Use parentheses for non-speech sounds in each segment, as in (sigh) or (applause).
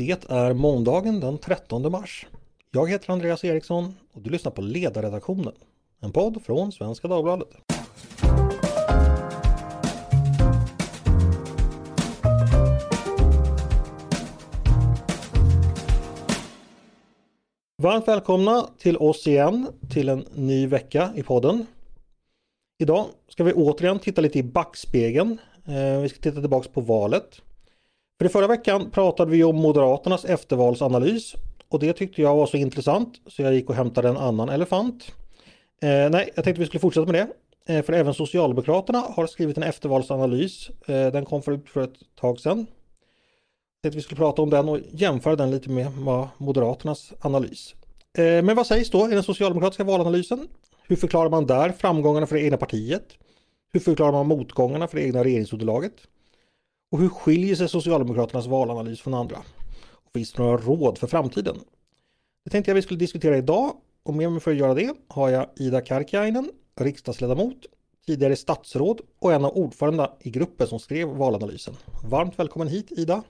Det är måndagen den 13 mars. Jag heter Andreas Eriksson och du lyssnar på Ledarredaktionen, en podd från Svenska Dagbladet. Varmt välkomna till oss igen till en ny vecka i podden. Idag ska vi återigen titta lite i backspegeln. Eh, vi ska titta tillbaks på valet. För i förra veckan pratade vi om Moderaternas eftervalsanalys och det tyckte jag var så intressant så jag gick och hämtade en annan elefant. Eh, nej, jag tänkte vi skulle fortsätta med det. Eh, för även Socialdemokraterna har skrivit en eftervalsanalys. Eh, den kom förut för ett tag sedan. Jag tänkte vi skulle prata om den och jämföra den lite med Moderaternas analys. Eh, men vad sägs då i den socialdemokratiska valanalysen? Hur förklarar man där framgångarna för det egna partiet? Hur förklarar man motgångarna för det egna regeringsunderlaget? Och hur skiljer sig Socialdemokraternas valanalys från andra? Och finns det några råd för framtiden? Det tänkte jag vi skulle diskutera idag och med mig för att göra det har jag Ida Karkiainen, riksdagsledamot, tidigare statsråd och en av ordförandena i gruppen som skrev valanalysen. Varmt välkommen hit Ida!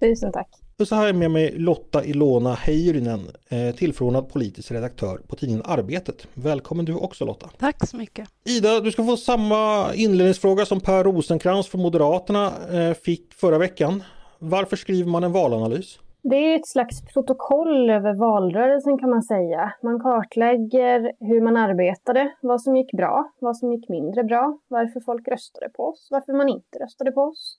Tusen tack! Och så har jag med mig Lotta Ilona Heyrinen, eh, tillförordnad politisk redaktör på tidningen Arbetet. Välkommen du också Lotta! Tack så mycket! Ida, du ska få samma inledningsfråga som Per Rosenkrantz från Moderaterna eh, fick förra veckan. Varför skriver man en valanalys? Det är ett slags protokoll över valrörelsen kan man säga. Man kartlägger hur man arbetade, vad som gick bra, vad som gick mindre bra, varför folk röstade på oss, varför man inte röstade på oss.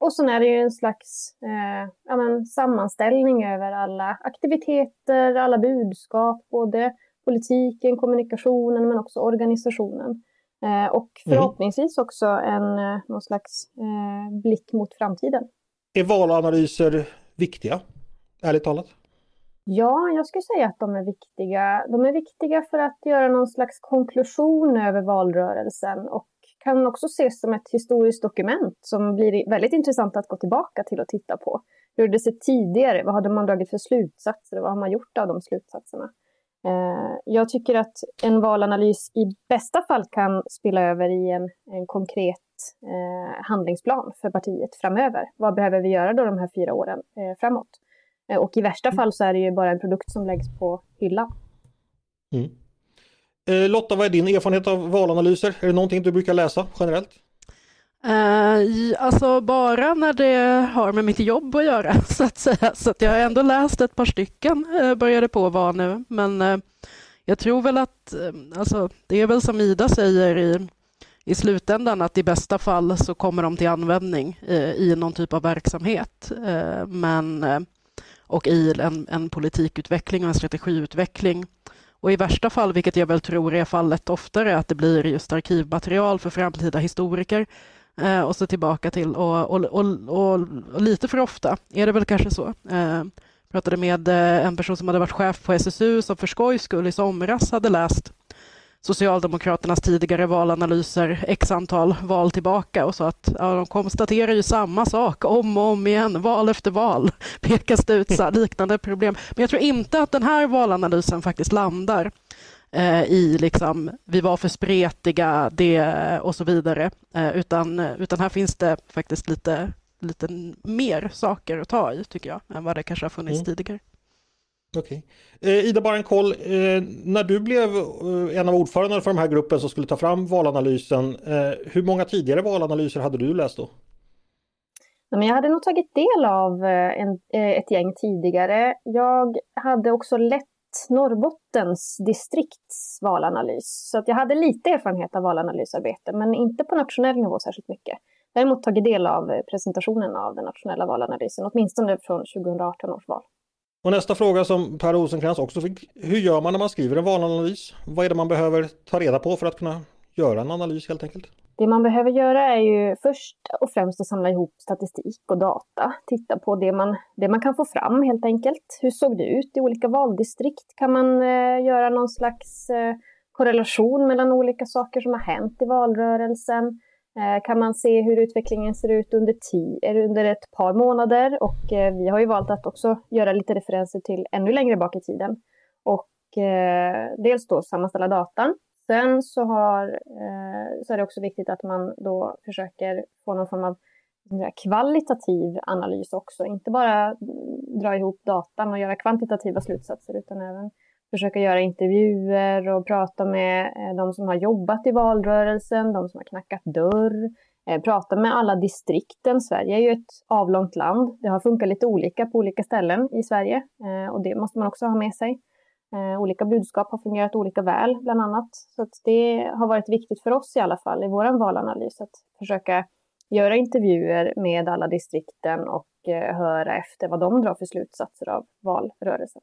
Och så är det ju en slags eh, ja, men, sammanställning över alla aktiviteter, alla budskap, både politiken, kommunikationen men också organisationen. Eh, och mm. förhoppningsvis också en eh, någon slags eh, blick mot framtiden. Är valanalyser viktiga, ärligt talat? Ja, jag skulle säga att de är viktiga. De är viktiga för att göra någon slags konklusion över valrörelsen och kan också ses som ett historiskt dokument som blir väldigt intressant att gå tillbaka till och titta på. Hur det sett tidigare? Vad hade man dragit för slutsatser? Vad har man gjort av de slutsatserna? Eh, jag tycker att en valanalys i bästa fall kan spela över i en, en konkret eh, handlingsplan för partiet framöver. Vad behöver vi göra då de här fyra åren eh, framåt? Eh, och i värsta fall så är det ju bara en produkt som läggs på hyllan. Mm. Eh, Lotta, vad är din erfarenhet av valanalyser? Är det någonting du brukar läsa generellt? Uh, alltså bara när det har med mitt jobb att göra (laughs) så att säga. Så att jag har ändå läst ett par stycken, uh, började på vara nu. Men uh, jag tror väl att, alltså, det är väl som Ida säger i, i slutändan att i bästa fall så kommer de till användning i någon typ av verksamhet. men, och i en, en politikutveckling och en strategiutveckling. Och i värsta fall, vilket jag väl tror är fallet oftare, att det blir just arkivmaterial för framtida historiker eh, och så tillbaka till, och, och, och, och, lite för ofta är det väl kanske så. Eh, pratade med eh, en person som hade varit chef på SSU som för skojs skull i somras hade läst Socialdemokraternas tidigare valanalyser x antal val tillbaka och så att ja, de konstaterar ju samma sak om och om igen, val efter val (laughs) pekas det ut så liknande problem. Men jag tror inte att den här valanalysen faktiskt landar eh, i liksom vi var för spretiga det, och så vidare, eh, utan, utan här finns det faktiskt lite, lite mer saker att ta i tycker jag än vad det kanske har funnits mm. tidigare. Okej. Okay. Eh, Ida, Barenkoll. Eh, när du blev eh, en av ordförandena för den här gruppen som skulle ta fram valanalysen, eh, hur många tidigare valanalyser hade du läst då? jag hade nog tagit del av eh, en, eh, ett gäng tidigare. Jag hade också lett Norrbottens distrikts valanalys. Så att jag hade lite erfarenhet av valanalysarbete, men inte på nationell nivå särskilt mycket. Däremot tagit del av presentationen av den nationella valanalysen, åtminstone från 2018 års val. Och nästa fråga som Per Rosenkrantz också fick. Hur gör man när man skriver en valanalys? Vad är det man behöver ta reda på för att kunna göra en analys helt enkelt? Det man behöver göra är ju först och främst att samla ihop statistik och data. Titta på det man, det man kan få fram helt enkelt. Hur såg det ut i olika valdistrikt? Kan man eh, göra någon slags eh, korrelation mellan olika saker som har hänt i valrörelsen? Eh, kan man se hur utvecklingen ser ut under, eh, under ett par månader och eh, vi har ju valt att också göra lite referenser till ännu längre bak i tiden. Och eh, dels då sammanställa datan. Sen så, har, så är det också viktigt att man då försöker få någon form av kvalitativ analys också. Inte bara dra ihop datan och göra kvantitativa slutsatser utan även försöka göra intervjuer och prata med eh, de som har jobbat i valrörelsen, de som har knackat dörr, eh, prata med alla distrikten. Sverige är ju ett avlångt land. Det har funkat lite olika på olika ställen i Sverige eh, och det måste man också ha med sig. Olika budskap har fungerat olika väl, bland annat. Så det har varit viktigt för oss i alla fall i vår valanalys att försöka göra intervjuer med alla distrikten och höra efter vad de drar för slutsatser av valrörelsen.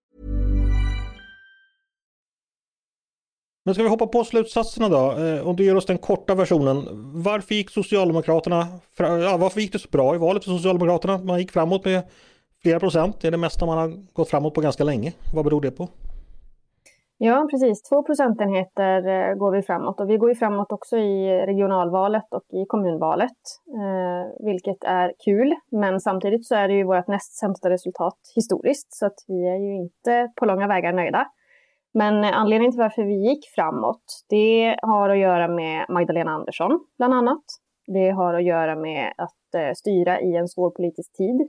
Men ska vi hoppa på slutsatserna då? Eh, om du ger oss den korta versionen. Varför gick Socialdemokraterna, ja, varför gick det så bra i valet för Socialdemokraterna? Man gick framåt med flera procent. Det är det mesta man har gått framåt på ganska länge. Vad beror det på? Ja, precis. Två procentenheter eh, går vi framåt och vi går ju framåt också i regionalvalet och i kommunvalet, eh, vilket är kul. Men samtidigt så är det ju vårt näst sämsta resultat historiskt, så att vi är ju inte på långa vägar nöjda. Men anledningen till varför vi gick framåt, det har att göra med Magdalena Andersson, bland annat. Det har att göra med att eh, styra i en svår politisk tid.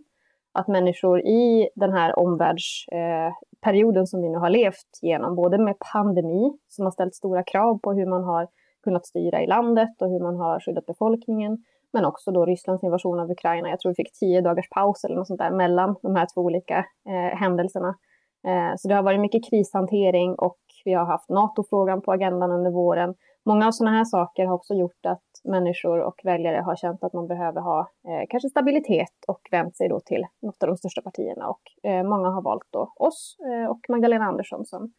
Att människor i den här omvärldsperioden eh, som vi nu har levt genom, både med pandemi som har ställt stora krav på hur man har kunnat styra i landet och hur man har skyddat befolkningen, men också då Rysslands invasion av Ukraina. Jag tror vi fick tio dagars paus eller något sånt där mellan de här två olika eh, händelserna. Eh, så det har varit mycket krishantering och vi har haft NATO-frågan på agendan under våren. Många av sådana här saker har också gjort att människor och väljare har känt att man behöver ha eh, kanske stabilitet och vänt sig då till något av de största partierna. Och eh, många har valt då oss eh, och Magdalena Andersson som,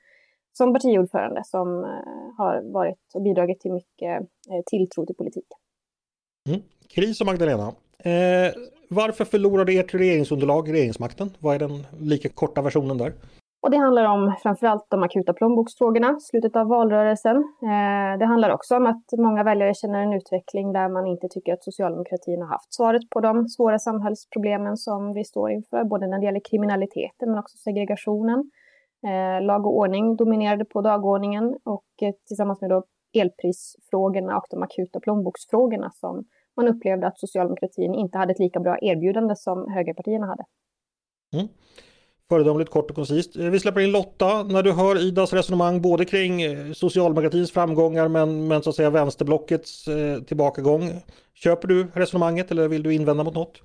som partiordförande som eh, har varit och bidragit till mycket eh, tilltro till politiken. Mm. Kris och Magdalena. Eh, varför förlorade ert regeringsunderlag regeringsmakten? Vad är den lika korta versionen där? Och det handlar om framförallt de akuta plånboksfrågorna, slutet av valrörelsen. Eh, det handlar också om att många väljare känner en utveckling där man inte tycker att socialdemokratin har haft svaret på de svåra samhällsproblemen som vi står inför, både när det gäller kriminaliteten men också segregationen. Eh, lag och ordning dominerade på dagordningen och eh, tillsammans med då elprisfrågorna och de akuta plånboksfrågorna som man upplevde att socialdemokratin inte hade ett lika bra erbjudande som högerpartierna hade. Mm. Föredömligt kort och koncist. Eh, vi släpper in Lotta. När du hör Idas resonemang både kring eh, socialdemokratins framgångar men, men så att säga vänsterblockets eh, tillbakagång. Köper du resonemanget eller vill du invända mot något?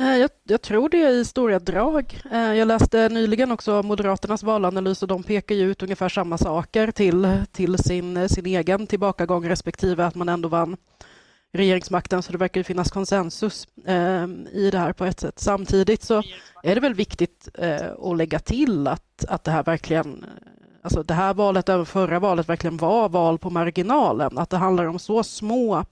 Eh, jag, jag, tror det i stora drag. Jag läste nyligen också Moderaternas valanalys och de pekar ju ut ungefär samma saker till, till sin, sin egen tillbakagång respektive att man ändå vann regeringsmakten så det verkar finnas konsensus eh, i det här på ett sätt. Samtidigt så är det väl viktigt eh, att lägga till att, att det här verkligen eh, Alltså det här valet, över förra valet, verkligen var val på marginalen. Att det handlar om så små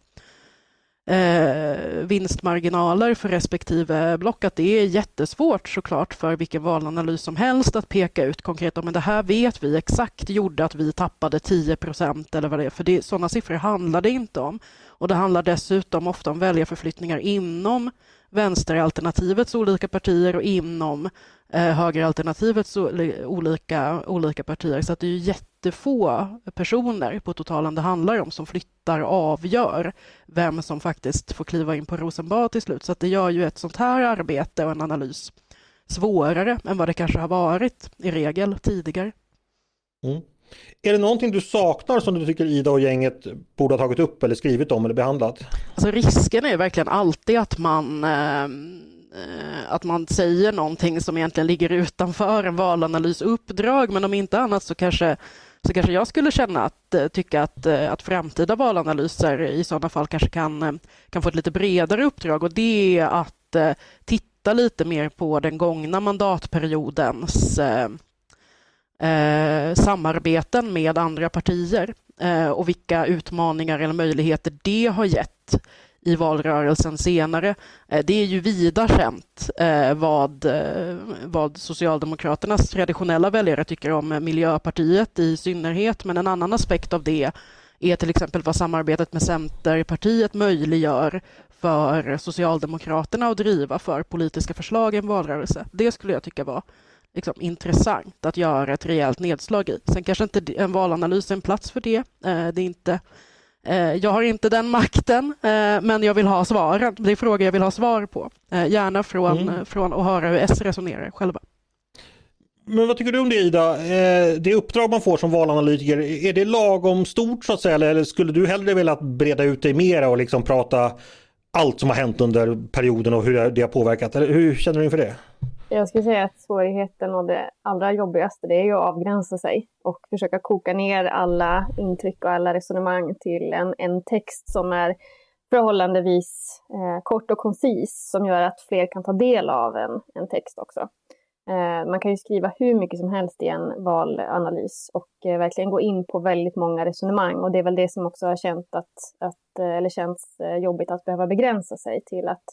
eh, vinstmarginaler för respektive block att det är jättesvårt såklart för vilken valanalys som helst att peka ut konkret men det här vet vi exakt gjorde att vi tappade 10 procent eller vad det är. För det, sådana siffror handlar det inte om. Och det handlar dessutom ofta om väljarförflyttningar inom vänsteralternativets olika partier och inom eh, högeralternativets olika, olika partier. Så att det är ju jättefå personer på totalen det handlar om som flyttar och avgör vem som faktiskt får kliva in på Rosenbad till slut. Så att det gör ju ett sånt här arbete och en analys svårare än vad det kanske har varit i regel tidigare. Mm. Är det någonting du saknar som du tycker Ida och gänget borde ha tagit upp eller skrivit om eller behandlat? Alltså risken är verkligen alltid att man eh, att man säger någonting som egentligen ligger utanför en valanalysuppdrag, men om inte annat så kanske så kanske jag skulle känna att eh, tycka att, eh, att framtida valanalyser i sådana fall kanske kan, eh, kan få ett lite bredare uppdrag och det är att titta lite mer på den gångna mandatperiodens eh, samarbeten med andra partier eh, och vilka utmaningar eller möjligheter det har gett i valrörelsen senare. Eh, det är ju vida känt eh, vad, eh, vad Socialdemokraternas traditionella väljare tycker om Miljöpartiet i synnerhet, men en annan aspekt av det är till exempel vad samarbetet med Centerpartiet möjliggör för Socialdemokraterna att driva för politiska förslag i en valrörelse. Det skulle jag tycka var liksom, intressant att göra ett rejält nedslag i. Sen kanske inte en valanalys är en plats för det. Det är inte Eh, jag har inte den makten, eh, men jag vill ha svaren. Det är frågor jag vill ha svar på. Eh, gärna från, mm. från att höra hur S resonerar själva. Men vad tycker du om det Ida? Det uppdrag man får som valanalytiker, är det lagom stort så att säga? Eller skulle du hellre vilja breda ut dig mera och liksom prata allt som har hänt under perioden och hur det har påverkat? Eller hur känner du inför det? Jag skulle säga att svårigheten och det allra jobbigaste det är ju att avgränsa sig och försöka koka ner alla intryck och alla resonemang till en, en text som är förhållandevis eh, kort och koncis som gör att fler kan ta del av en, en text också. Eh, man kan ju skriva hur mycket som helst i en valanalys och eh, verkligen gå in på väldigt många resonemang och det är väl det som också har känt att, att eh, eller känns eh, jobbigt att behöva begränsa sig till att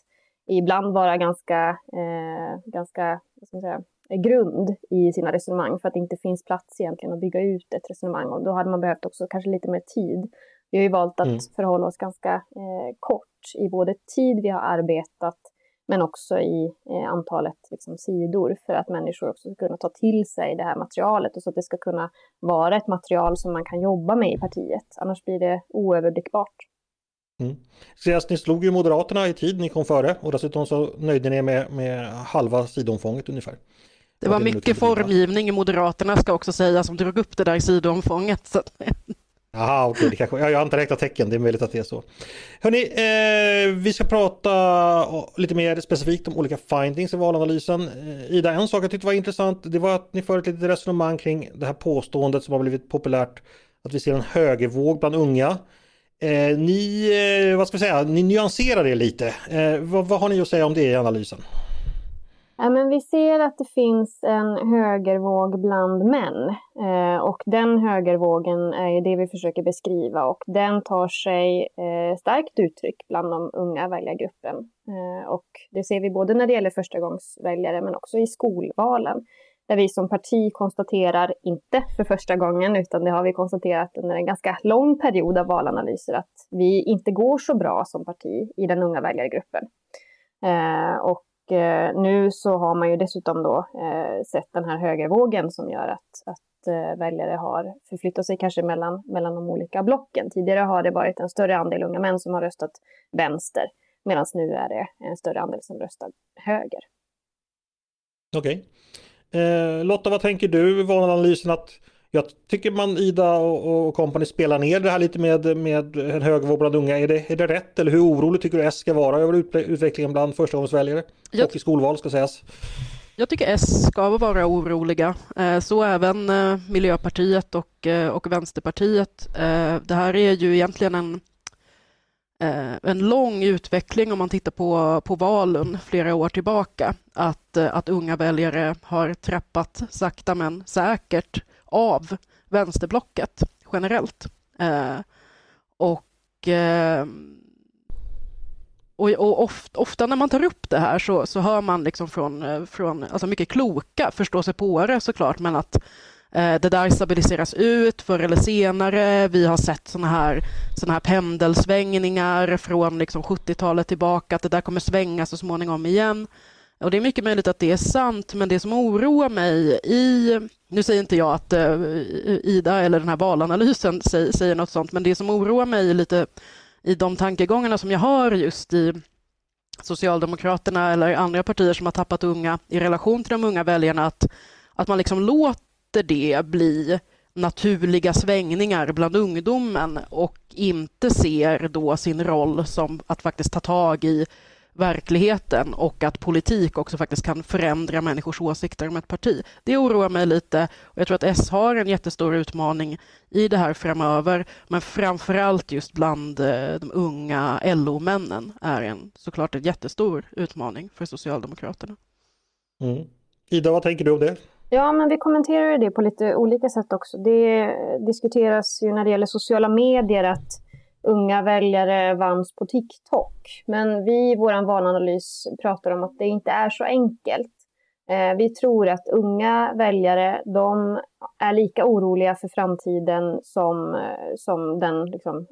ibland vara ganska, eh, ganska vad ska man säga, grund i sina resonemang för att det inte finns plats egentligen att bygga ut ett resonemang och då hade man behövt också kanske lite mer tid. Vi har ju valt att mm. förhålla oss ganska eh, kort i både tid vi har arbetat men också i eh, antalet liksom, sidor för att människor också ska kunna ta till sig det här materialet och så att det ska kunna vara ett material som man kan jobba med i partiet. Annars blir det oöverblickbart. Mm. Så ni slog ju Moderaterna i tid, ni kom före och dessutom så nöjde ni med, med halva sidomfånget ungefär. Det var mycket formgivning i Moderaterna ska också säga som drog upp det där sidomfånget. Jaha, okej, okay, kanske, jag har inte räknat tecken, det är möjligt att det är så. Hörni, eh, vi ska prata lite mer specifikt om olika findings i valanalysen. Eh, Ida, en sak jag tyckte var intressant, det var att ni för ett litet resonemang kring det här påståendet som har blivit populärt, att vi ser en högervåg bland unga. Eh, ni, eh, vad ska vi säga, ni nyanserar det lite. Eh, vad, vad, har ni att säga om det i analysen? Ja, men vi ser att det finns en högervåg bland män eh, och den högervågen är det vi försöker beskriva och den tar sig eh, starkt uttryck bland de unga väljargruppen. Eh, och det ser vi både när det gäller förstagångsväljare men också i skolvalen där vi som parti konstaterar, inte för första gången, utan det har vi konstaterat under en ganska lång period av valanalyser, att vi inte går så bra som parti i den unga väljargruppen. Eh, och eh, nu så har man ju dessutom då eh, sett den här högervågen som gör att, att eh, väljare har förflyttat sig kanske mellan, mellan de olika blocken. Tidigare har det varit en större andel unga män som har röstat vänster, medan nu är det en större andel som röstar höger. Okej. Okay. Eh, Lotta, vad tänker du? Valanalysen att jag tycker man Ida och, och company spelar ner det här lite med, med en hög bland unga. Är det, är det rätt eller hur orolig tycker du S ska vara över utvecklingen bland förstagångsväljare? Och i skolval ska sägas. Jag tycker S ska vara oroliga. Eh, så även eh, Miljöpartiet och, eh, och Vänsterpartiet. Det här är ju egentligen en Eh, en lång utveckling om man tittar på, på valen flera år tillbaka. Att, eh, att unga väljare har trappat sakta men säkert av vänsterblocket generellt. Eh, och eh, och, och ofta, ofta, när man tar upp det här så, så hör man liksom från, eh, från alltså mycket kloka förståsigpåare såklart, men att Eh, det där stabiliseras ut förr eller senare. Vi har sett såna här, såna här pendelsvängningar från liksom 70-talet tillbaka, att det där kommer svänga så småningom igen. Och Det är mycket möjligt att det är sant, men det som oroar mig i... Nu säger inte jag att eh, Ida eller den här valanalysen säger, något sånt, men det som oroar mig lite i de tankegångarna som jag har just i Socialdemokraterna eller andra partier som har tappat unga i relation till de unga väljarna, att, att man liksom låter låter det bli naturliga svängningar bland ungdomen och inte ser då sin roll som att faktiskt ta tag i verkligheten och att politik också faktiskt kan förändra människors åsikter om ett parti. Det oroar mig lite och jag tror att S har en jättestor utmaning i det här framöver, men framförallt just bland eh, de unga LO-männen är en såklart en jättestor utmaning för Socialdemokraterna. Mm. Ida, vad tänker du om det? Ja, men vi kommenterar det på lite olika sätt också. Det diskuteras ju när det gäller sociala medier att unga väljare vanns på TikTok. Men vi i vår valanalys pratar om att det inte är så enkelt. Eh, vi tror att unga väljare, de är lika oroliga för framtiden som, eh, som den, liksom,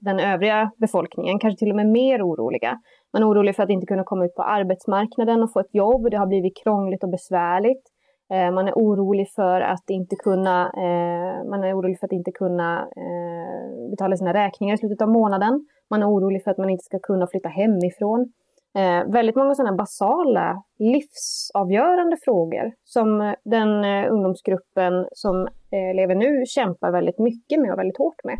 den övriga befolkningen, kanske till och med mer oroliga. Man är orolig för att inte kunna komma ut på arbetsmarknaden och få ett jobb. Det har blivit krångligt och besvärligt. Eh, man är orolig för att inte kunna, eh, man är orolig för att inte kunna eh, betala sina räkningar i slutet av månaden. Man är orolig för att man inte ska kunna flytta hemifrån. Eh, väldigt många sådana basala, livsavgörande frågor som den eh, ungdomsgruppen som eh, lever nu kämpar väldigt mycket med och väldigt hårt med.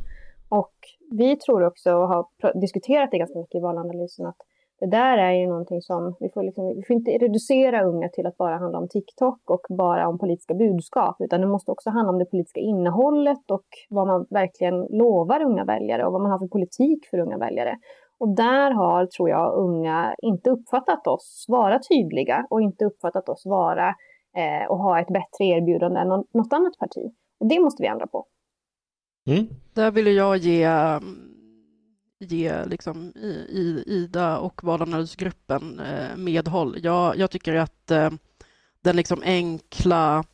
Och vi tror också, och har diskuterat det ganska mycket i valanalysen, att det där är ju någonting som, vi får, liksom, vi får inte reducera unga till att bara handla om TikTok och bara om politiska budskap, utan det måste också handla om det politiska innehållet och vad man verkligen lovar unga väljare och vad man har för politik för unga väljare. Och där har, tror jag, unga inte uppfattat oss vara tydliga och inte uppfattat oss vara eh, och ha ett bättre erbjudande än något annat parti. Och det måste vi ändra på. Mm. Där vill jag ge ge liksom, Ida och valanalysgruppen eh, medhåll. Jag, jag tycker att eh, den liksom enkla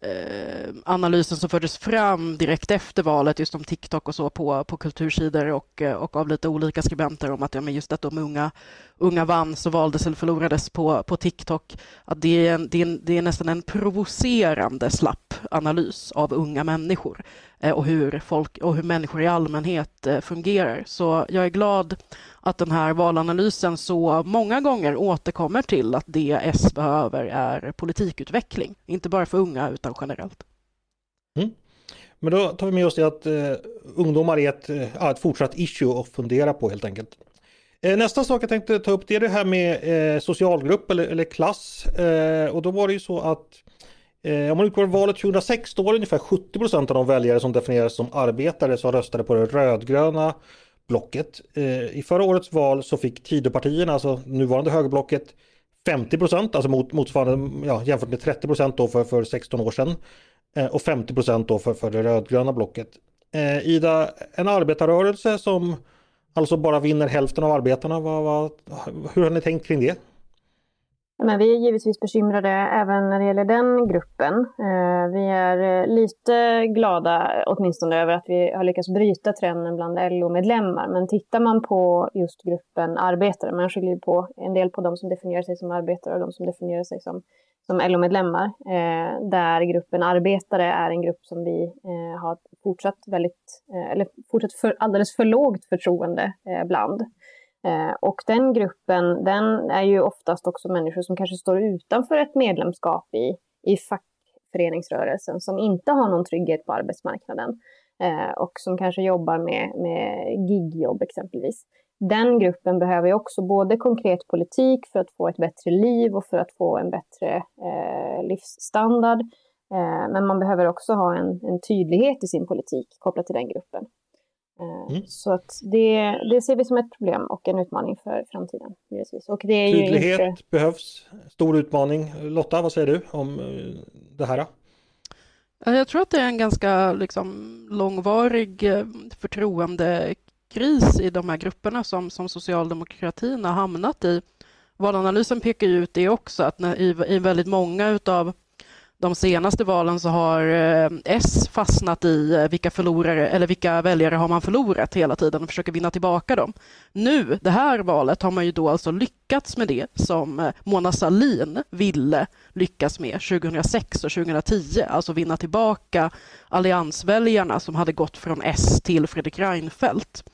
eh, analysen som fördes fram direkt efter valet just om TikTok och så på, på kultursidor och, eh, och av lite olika skribenter om att ja, men just att de unga, unga vann så valdes eller förlorades på, på TikTok. Att det, är en, det, är en, det är nästan en provocerande slapp analys av unga människor Eh, och hur, folk, och hur människor i allmänhet eh, fungerar. Så jag är glad att den här valanalysen så många gånger återkommer till att det S behöver är politikutveckling, inte bara för unga utan generellt. Mm. Men då tar vi med oss det att eh, ungdomar är ett, eh, ett fortsatt issue att fundera på helt enkelt. Eh, nästa sak jag tänkte ta upp det är det här med eh, socialgrupp eller, eller klass. Eh, och då var det ju så att Eh, om man utgår från valet 2006 då var det ungefär 70 procent av de väljare som definierades som arbetare som röstade på det rödgröna blocket. Eh, I förra årets val så fick Tidöpartierna, alltså nuvarande högerblocket, 50 procent, alltså mot, motsvarande, ja, jämfört med 30 procent då för, för 16 år sedan. Eh, och 50 procent då för, för det rödgröna blocket. Eh, Ida, en arbetarrörelse som alltså bara vinner hälften av arbetarna, vad, vad, hur har ni tänkt kring det? Men vi är givetvis bekymrade även när det gäller den gruppen. Eh, vi är eh, lite glada åtminstone över att vi har lyckats bryta trenden bland LO-medlemmar. Men tittar man på just gruppen arbetare, man skiljer på en del på de som definierar sig som arbetare och de som definierar sig som, som LO-medlemmar. Eh, där gruppen arbetare är en grupp som vi har fortsatt väldigt, eller fortsatt för, alldeles för lågt förtroende bland. Eh, och den gruppen, den är ju oftast också människor som kanske står utanför ett medlemskap i, i fackföreningsrörelsen, som inte har någon trygghet på arbetsmarknaden eh, och som kanske jobbar med, med gigjobb exempelvis. Den gruppen behöver ju också både konkret politik för att få ett bättre liv och för att få en bättre eh, livsstandard. Eh, men man behöver också ha en, en tydlighet i sin politik kopplat till den gruppen. Eh, mm. Så att det, det ser vi som ett problem och en utmaning för framtiden. Och det är Tydlighet inte... behövs, stor utmaning. Lotta, vad säger du om eh, det här? Jag tror att det är en ganska liksom, långvarig eh, förtroendekris i de här grupperna som, som socialdemokratin har hamnat i. Valanalysen pekar ju ut det också, att när, i, i väldigt många utav de senaste valen så har eh, S fastnat i eh, vilka förlorare eller vilka väljare har man förlorat hela tiden och försöker vinna tillbaka dem. Nu, det här valet, har man ju då alltså lyckats med det som eh, Mona Sahlin ville lyckas med 2006 och 2010, alltså vinna tillbaka alliansväljarna som hade gått från S till Fredrik Reinfeldt.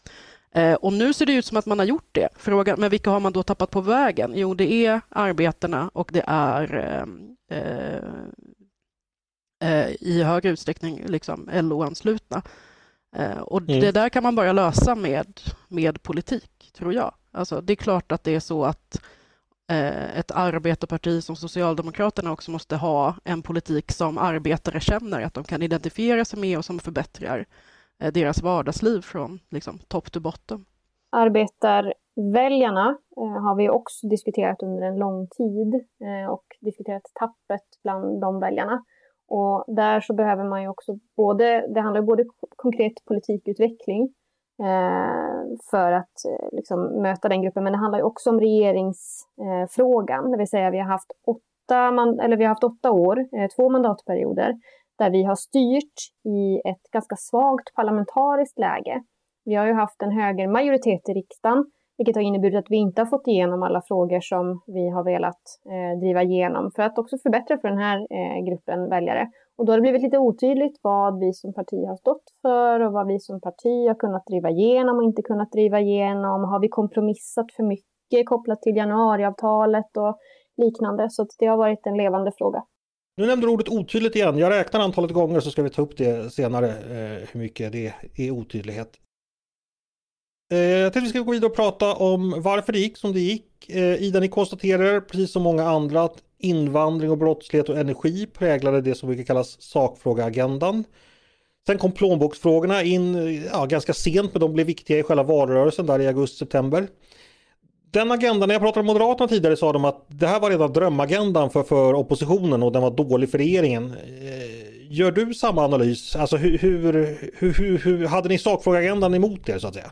Och nu ser det ut som att man har gjort det. Frågan, men vilka har man då tappat på vägen? Jo, det är arbetarna och det är eh, i hög utsträckning liksom LO-anslutna. Eh, och Mm. det där kan man bara lösa med, med politik, tror jag. Alltså, det är klart att det är så att eh, ett arbetarparti som Socialdemokraterna också måste ha en politik som arbetare känner att de kan identifiera sig med och som förbättrar eh, deras vardagsliv från liksom, top to bottom. Arbetarväljarna eh, har vi också diskuterat under en lång tid eh, och diskuterat tappet bland de väljarna. Och där så behöver man ju också både, det handlar både konkret politikutveckling eh, för att eh, liksom möta den gruppen, men det handlar ju också om regeringsfrågan, eh, det vill säga vi har haft åtta, man, eller vi har haft åtta år, eh, två mandatperioder, där vi har styrt i ett ganska svagt parlamentariskt läge. Vi har ju haft en högermajoritet i riksdagen, vilket har inneburit att vi inte har fått igenom alla frågor som vi har velat eh, driva igenom för att också förbättra för den här eh, gruppen väljare. Och då har det blivit lite otydligt vad vi som parti har stått för och vad vi som parti har kunnat driva igenom och inte kunnat driva igenom. Har vi kompromissat för mycket kopplat till januariavtalet och liknande? Så det har varit en levande fråga. Nu nämnde du ordet otydligt igen. Jag räknar antalet gånger så ska vi ta upp det senare, eh, hur mycket det är otydlighet. Eh, jag tänkte vi ska gå vidare och prata om varför det gick som det gick. Eh, Ida, ni konstaterar precis som många andra att invandring och brottslighet och energi präglade det som brukar kallas sakfrågeagendan. Sen kom plånboksfrågorna in eh, ja, ganska sent men de blev viktiga i själva valrörelsen där i augusti-september. Den agendan, när jag pratade med Moderaterna tidigare sa de att det här var redan drömagendan för, för oppositionen och den var dålig för regeringen. Gör du samma analys? Alltså hur, hur, hur, hur, hur hade ni sakfrågeagendan emot er så att säga?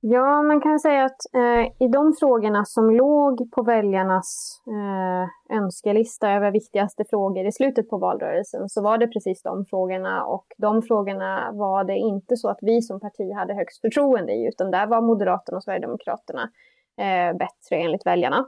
Ja, man kan säga att eh, i de frågorna som låg på väljarnas eh, önskelista över viktigaste frågor i slutet på valrörelsen så var det precis de frågorna och de frågorna var det inte så att vi som parti hade högst förtroende i utan där var Moderaterna och Sverigedemokraterna eh, bättre enligt väljarna.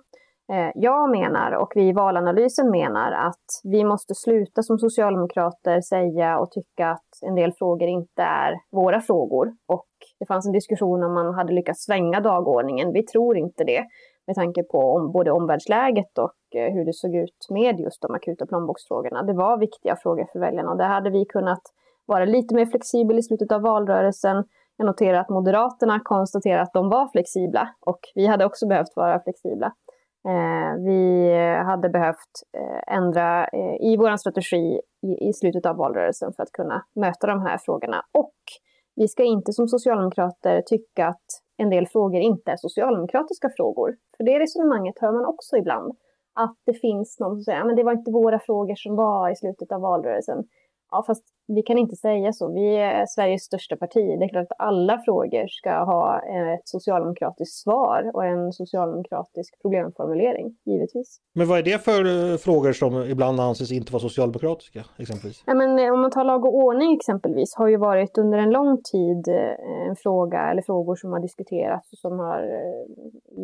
Eh, jag menar och vi i valanalysen menar att vi måste sluta som socialdemokrater säga och tycka att en del frågor inte är våra frågor och det fanns en diskussion om man hade lyckats svänga dagordningen. Vi tror inte det med tanke på om, både omvärldsläget och eh, hur det såg ut med just de akuta plånboksfrågorna. Det var viktiga frågor för väljarna och där hade vi kunnat vara lite mer flexibel i slutet av valrörelsen. Jag noterar att Moderaterna konstaterar att de var flexibla och vi hade också behövt vara flexibla. Eh, vi hade behövt eh, ändra eh, i vår strategi i, i slutet av valrörelsen för att kunna möta de här frågorna. Och vi ska inte som socialdemokrater tycka att en del frågor inte är socialdemokratiska frågor. För det resonemanget hör man också ibland. Att det finns någon som säger att det var inte våra frågor som var i slutet av valrörelsen. Ja, fast vi kan inte säga så. Vi är Sveriges största parti. Det är klart att alla frågor ska ha ett socialdemokratiskt svar och en socialdemokratisk problemformulering, givetvis. Men vad är det för eh, frågor som ibland anses inte vara socialdemokratiska exempelvis? Ja, men eh, om man tar lag och ordning exempelvis har ju varit under en lång tid eh, en fråga eller frågor som har diskuterats och som har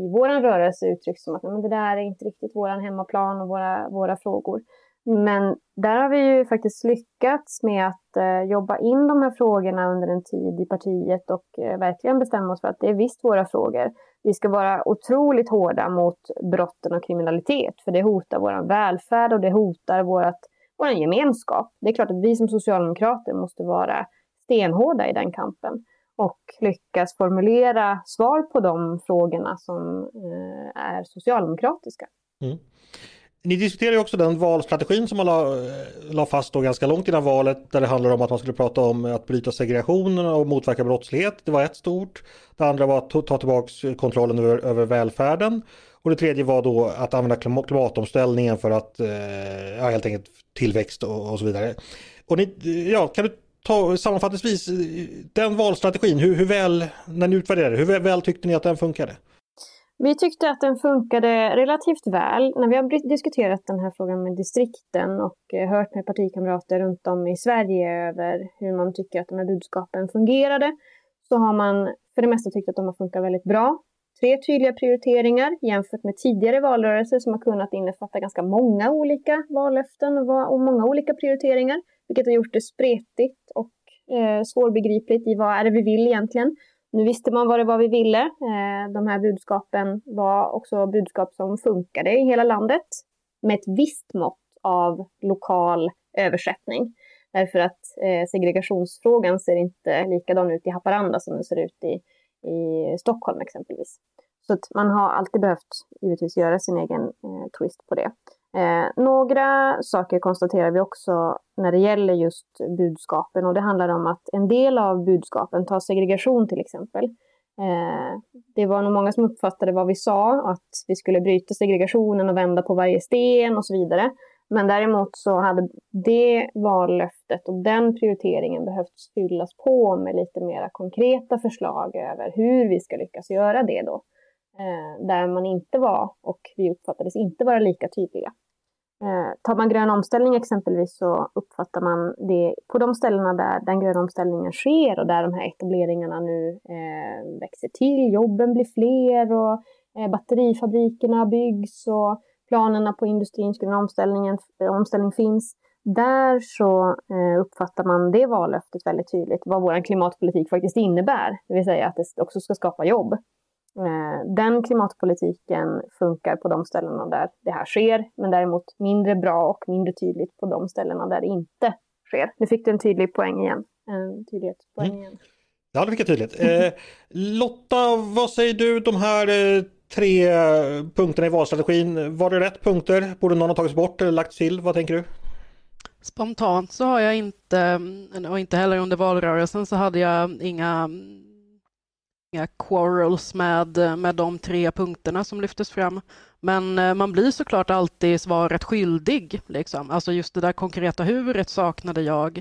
i vår rörelse uttryckts som att men det där är inte riktigt vår hemmaplan och våra, våra frågor. Men där har vi ju faktiskt lyckats med att eh, jobba in de här frågorna under en tid i partiet och eh, verkligen bestämma oss för att det är visst våra frågor. Vi ska vara otroligt hårda mot brotten och kriminalitet för det hotar vår välfärd och det hotar vårt, vår gemenskap. Det är klart att vi som socialdemokrater måste vara stenhårda i den kampen och lyckas formulera svar på de frågorna som eh, är socialdemokratiska. Mm. Ni diskuterar ju också den valstrategin som man la, la fast då ganska långt innan valet där det handlar om att man skulle prata om att bryta segregationen och motverka brottslighet. Det var ett stort. Det andra var att ta tillbaka kontrollen över, över välfärden. Och det tredje var då att använda klimatomställningen för att eh, ja, helt enkelt tillväxt och, och så vidare. Och ni, ja, kan du ta sammanfattningsvis eh, den valstrategin, hur, hur väl, när ni utvärderade, hur väl tyckte ni att den funkade? Vi tyckte att den funkade relativt väl. När vi har diskuterat den här frågan med distrikten och eh, hört med partikamrater runt om i Sverige över hur man tycker att de här budskapen fungerade så har man för det mesta tyckt att de har funkat väldigt bra. Tre tydliga prioriteringar jämfört med tidigare valrörelser som har kunnat innefatta ganska många olika vallöften och många olika prioriteringar, vilket har gjort det spretigt och eh, svårbegripligt i vad är det vi vill egentligen. Nu visste man vad det var vi ville. Eh, de här budskapen var också budskap som funkade i hela landet med ett visst mått av lokal översättning. Därför att eh, segregationsfrågan ser inte likadan ut i Haparanda som den ser ut i, i Stockholm exempelvis. Så att man har alltid behövt givetvis göra sin egen eh, twist på det. Eh, några saker konstaterar vi också när det gäller just budskapen och det handlar om att en del av budskapen, tar segregation till exempel, eh, det var nog många som uppfattade vad vi sa, att vi skulle bryta segregationen och vända på varje sten och så vidare. Men däremot så hade det vallöftet och den prioriteringen behövt fyllas på med lite mera konkreta förslag över hur vi ska lyckas göra det då. Eh, där man inte var, och vi uppfattades inte vara lika tydliga. Eh, tar man grön omställning exempelvis så uppfattar man det på de ställena där den gröna omställningen sker och där de här etableringarna nu eh, växer till, jobben blir fler och eh, batterifabrikerna byggs och planerna på industrins gröna omställning, eh, omställning finns. Där så eh, uppfattar man det vallöftet väldigt tydligt, vad vår klimatpolitik faktiskt innebär. Det vill säga att det också ska skapa jobb. Eh, den klimatpolitiken funkar på de ställena där det här sker, men däremot mindre bra och mindre tydligt på de ställena där det inte sker. Nu fick du en tydlig poäng igen. En tydlighetspoäng mm. igen. Ja, det fick jag tydligt. Eh, (laughs) Lotta, vad säger du de här eh, tre punkterna i valstrategin? Var det rätt punkter? Borde någon ha tagits bort eller lagts till? Vad tänker du? Spontant så har jag inte, och inte heller under valrörelsen så hade jag inga inga quarrels med, med de tre punkterna som lyftes fram. Men eh, man blir såklart alltid svaret skyldig. Liksom. Alltså just det där konkreta huret saknade jag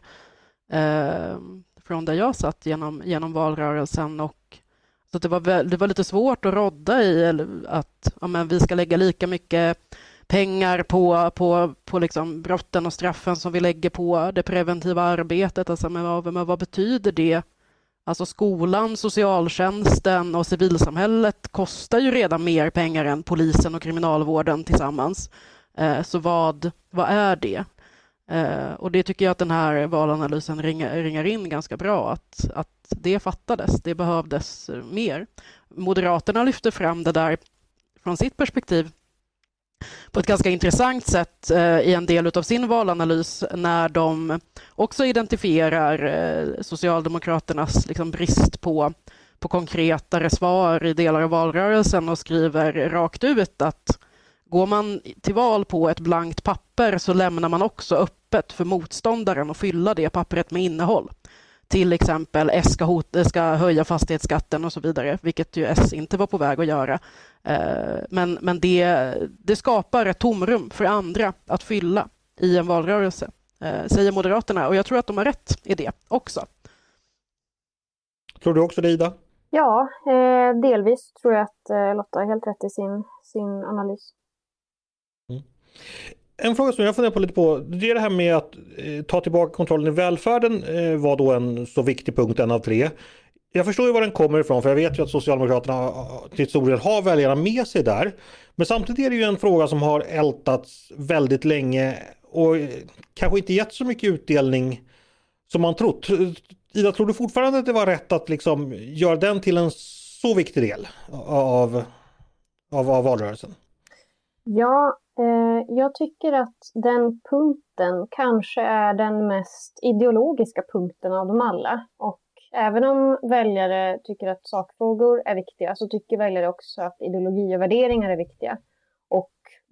eh, från där jag satt genom, genom valrörelsen. Och, så det, var, det var lite svårt att rodda i att ja, men vi ska lägga lika mycket pengar på, på, på liksom brotten och straffen som vi lägger på det preventiva arbetet. Alltså, men vad, men vad betyder det Alltså skolan, socialtjänsten och civilsamhället kostar ju redan mer pengar än polisen och kriminalvården tillsammans. Eh, så vad, vad är det? Eh, och det tycker jag att den här valanalysen ringar, ringar in ganska bra, att, att det fattades, det behövdes mer. Moderaterna lyfter fram det där från sitt perspektiv på ett ganska intressant sätt eh, i en del av sin valanalys när de också identifierar eh, Socialdemokraternas liksom, brist på, på konkretare svar i delar av valrörelsen och skriver rakt ut att går man till val på ett blankt papper så lämnar man också öppet för motståndaren att fylla det pappret med innehåll till exempel S ska, hot, ska höja fastighetsskatten och så vidare, vilket ju S inte var på väg att göra. Eh, men, men det, det skapar ett tomrum för andra att fylla i en valrörelse, eh, säger Moderaterna. Och jag tror att de har rätt i det också. Tror du också det, Ida? Ja, eh, delvis tror jag att Lotta har helt rätt i sin, sin analys. Mm. En fråga som jag funderar på lite på, det är det här med att eh, ta tillbaka kontrollen i välfärden eh, var då en så viktig punkt, en av tre. Jag förstår ju var den kommer ifrån för jag vet ju att Socialdemokraterna eh, till stor del har väljarna med sig där. Men samtidigt är det ju en fråga som har ältats väldigt länge och eh, kanske inte gett så mycket utdelning som man trott. Ida, tror du fortfarande att det var rätt att liksom göra den till en så viktig del av, av, av valrörelsen? Ja, Eh, jag tycker att den punkten kanske är den mest ideologiska punkten av dem alla. Och även om väljare tycker att sakfrågor är viktiga så tycker väljare också att ideologi och värderingar är viktiga. Och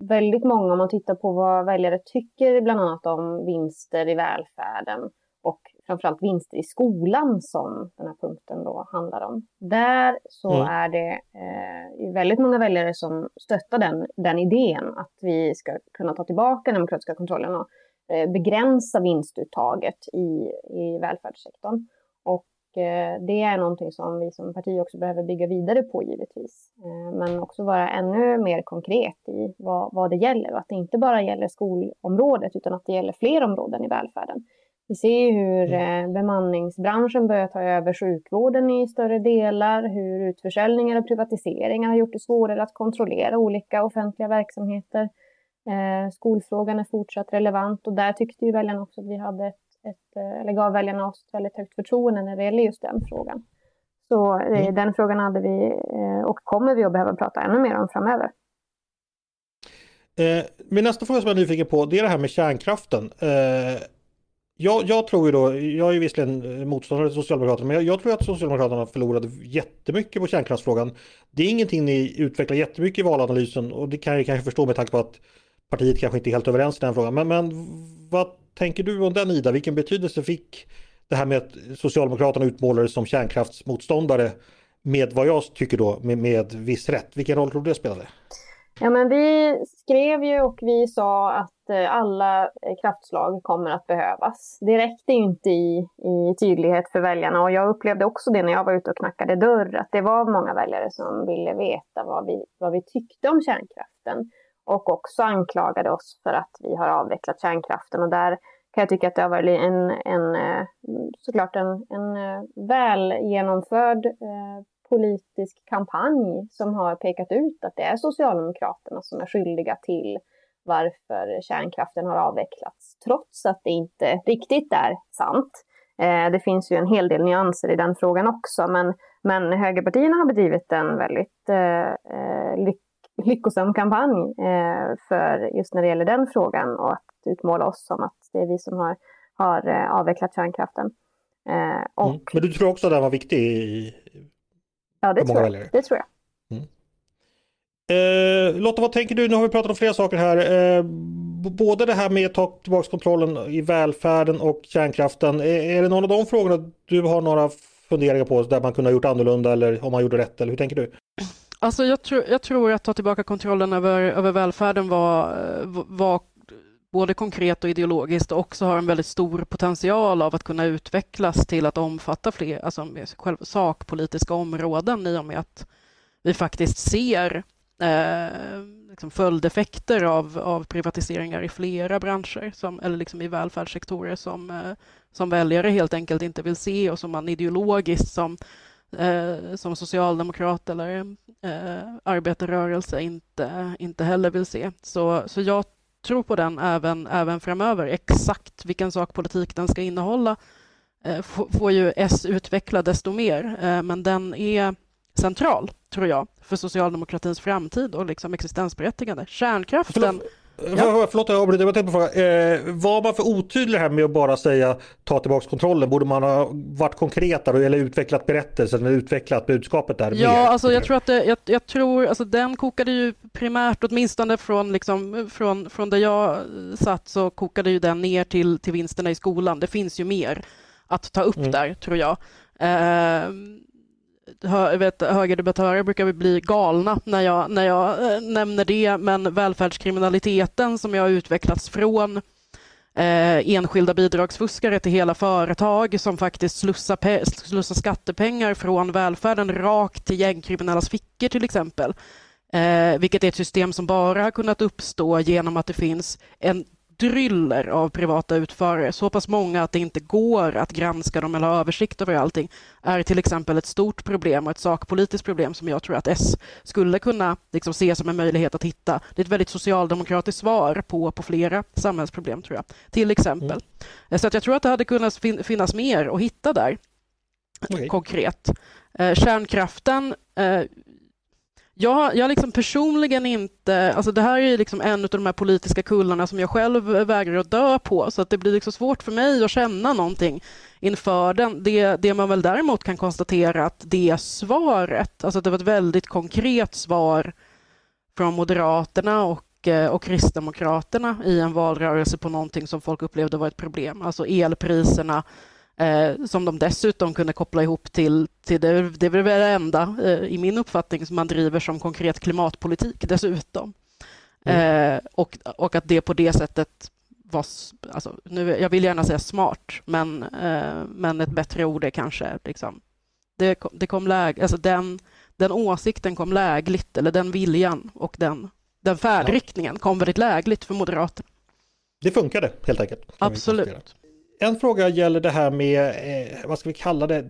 väldigt många, om man tittar på vad väljare tycker bland annat om vinster i välfärden och framförallt vinster i skolan som den här punkten då handlar om. Där så mm. är det eh, väldigt många väljare som stöttar den, den idén att vi ska kunna ta tillbaka den demokratiska kontrollen och eh, begränsa vinstuttaget i, i välfärdssektorn. Och eh, det är någonting som vi som parti också behöver bygga vidare på givetvis. Eh, men också vara ännu mer konkret i vad, vad det gäller och att det inte bara gäller skolområdet utan att det gäller fler områden i välfärden. Vi ser hur mm. eh, bemanningsbranschen börjar ta över sjukvården i större delar, hur utförsäljningar och privatiseringar har gjort det svårare att kontrollera olika offentliga verksamheter. Eh, skolfrågan är fortsatt relevant och där tyckte ju väljarna också att vi hade ett, ett eh, eller gav väljarna oss ett väldigt högt förtroende när det gäller just den frågan. Så mm. den frågan hade vi och kommer vi att behöva prata ännu mer om framöver. Eh, min nästa fråga som jag är nyfiken på det är det här med kärnkraften. Eh, jag, jag tror ju då, jag är ju visserligen eh, motståndare till Socialdemokraterna, men jag, jag, tror att Socialdemokraterna förlorade jättemycket på kärnkraftsfrågan. Det är ingenting ni utvecklar jättemycket i valanalysen och det kan jag kanske förstå med tanke på att partiet kanske inte är helt överens i den frågan. Men, men vad tänker du om den Ida? Vilken betydelse fick det här med att Socialdemokraterna utmålades som kärnkraftsmotståndare med vad jag tycker då med, med viss rätt? Vilken roll tror du det spelade? Ja, men vi skrev ju och vi sa att Eh, alla eh, kraftslag kommer att behövas. Det räckte inte i, i tydlighet för väljarna och jag upplevde också det när jag var ute och knackade dörr, att det var många väljare som ville veta vad vi, vad vi tyckte om kärnkraften och också anklagade oss för att vi har avvecklat kärnkraften. Och där kan jag tycka att det har varit en, en eh, såklart en, en väl genomförd politisk kampanj som har pekat ut att det är Socialdemokraterna som är skyldiga till varför kärnkraften har avvecklats, trots att det inte riktigt är sant. Eh, det finns ju en hel del nyanser i den frågan också, men, men högerpartierna har bedrivit en väldigt eh, eh lyck lyckosam kampanj eh, för just när det gäller den frågan och att utmåla oss som att det är vi som har, har eh, avvecklat kärnkraften. Eh, och... Mm. Men du tror också att den var viktig i, Ja, det, tror jag. det tror jag. Eh, Lotta, vad tänker du? Nu har vi pratat om flera saker här. Eh, både det här med att ta tillbaka kontrollen i välfärden och kärnkraften. Är, är det någon av de frågorna du har några funderingar på där man kunde ha gjort annorlunda eller om man gjorde rätt? Eller hur tänker du? Alltså jag, tror, jag tror att ta tillbaka kontrollen över, över välfärden var, var både konkret och ideologiskt och också har en väldigt stor potential av att kunna utvecklas till att omfatta fler alltså sakpolitiska områden i och med att vi faktiskt ser eh, liksom följdeffekter av, av privatiseringar i flera branscher som, eller liksom i välfärdssektorer som, eh, som väljare helt enkelt inte vill se och som man ideologiskt som, eh, som socialdemokrat eller eh, arbetarrörelse inte, inte heller vill se. Så, så jag tror på den även, även framöver. Exakt vilken sakpolitik den ska innehålla eh, får ju S utveckla desto mer, eh, men den är central, tror jag, för socialdemokratins framtid och liksom existensberättigande. Kärnkraften Förlåt. Ja. Förlåt jag avbryter, jag tänkte på fråga. Eh, var man för otydlig här med att bara säga ta tillbaka kontrollen? Borde man ha varit konkretare eller utvecklat berättelsen eller utvecklat budskapet där? Ja, mer? alltså jag tror att det, jag, jag, tror, alltså den kokade ju primärt, åtminstone från, liksom, från, från där jag satt så kokade ju den ner till, till vinsterna i skolan. Det finns ju mer att ta upp mm. där, tror jag. Eh, hö, vet, högerdebattörer brukar bli galna när jag, när jag äh, nämner det, men välfärdskriminaliteten som har utvecklats från eh, enskilda bidragsfuskare till hela företag som faktiskt slussar, slussar skattepengar från välfärden rakt till gängkriminellas fickor till exempel. Eh, vilket är ett system som bara har kunnat uppstå genom att det finns en dryller av privata utförare, så pass många att det inte går att granska dem eller ha översikt över allting, är till exempel ett stort problem och ett sakpolitiskt problem som jag tror att S skulle kunna liksom se som en möjlighet att hitta. Det är ett väldigt socialdemokratiskt svar på, på flera samhällsproblem, tror jag. Till exempel. Mm. Så att jag tror att det hade kunnat fin finnas mer att hitta där, okay. konkret. Eh, kärnkraften eh, jag, jag liksom personligen inte... Alltså det här är liksom en av de här politiska kullarna som jag själv vägrar att dö på, så att det blir liksom svårt för mig att känna någonting inför den. Det, det man väl däremot kan konstatera att det svaret, alltså det var ett väldigt konkret svar från Moderaterna och, eh, och Kristdemokraterna i en valrörelse på någonting som folk upplevde var ett problem, alltså elpriserna, Eh, som de dessutom kunde koppla ihop till, till det, det är väl det enda, eh, i min uppfattning, som man driver som konkret klimatpolitik dessutom. Mm. Eh, och, och att det på det sättet var, alltså, nu, jag vill gärna säga smart, men, eh, men ett bättre ord är kanske liksom, det, det kom läg, alltså den, den åsikten kom lägligt, eller den viljan och den, den färdriktningen kom väldigt lägligt för Moderaterna. Det funkade helt enkelt. Absolut. En fråga gäller det här med, eh, vad ska vi kalla det?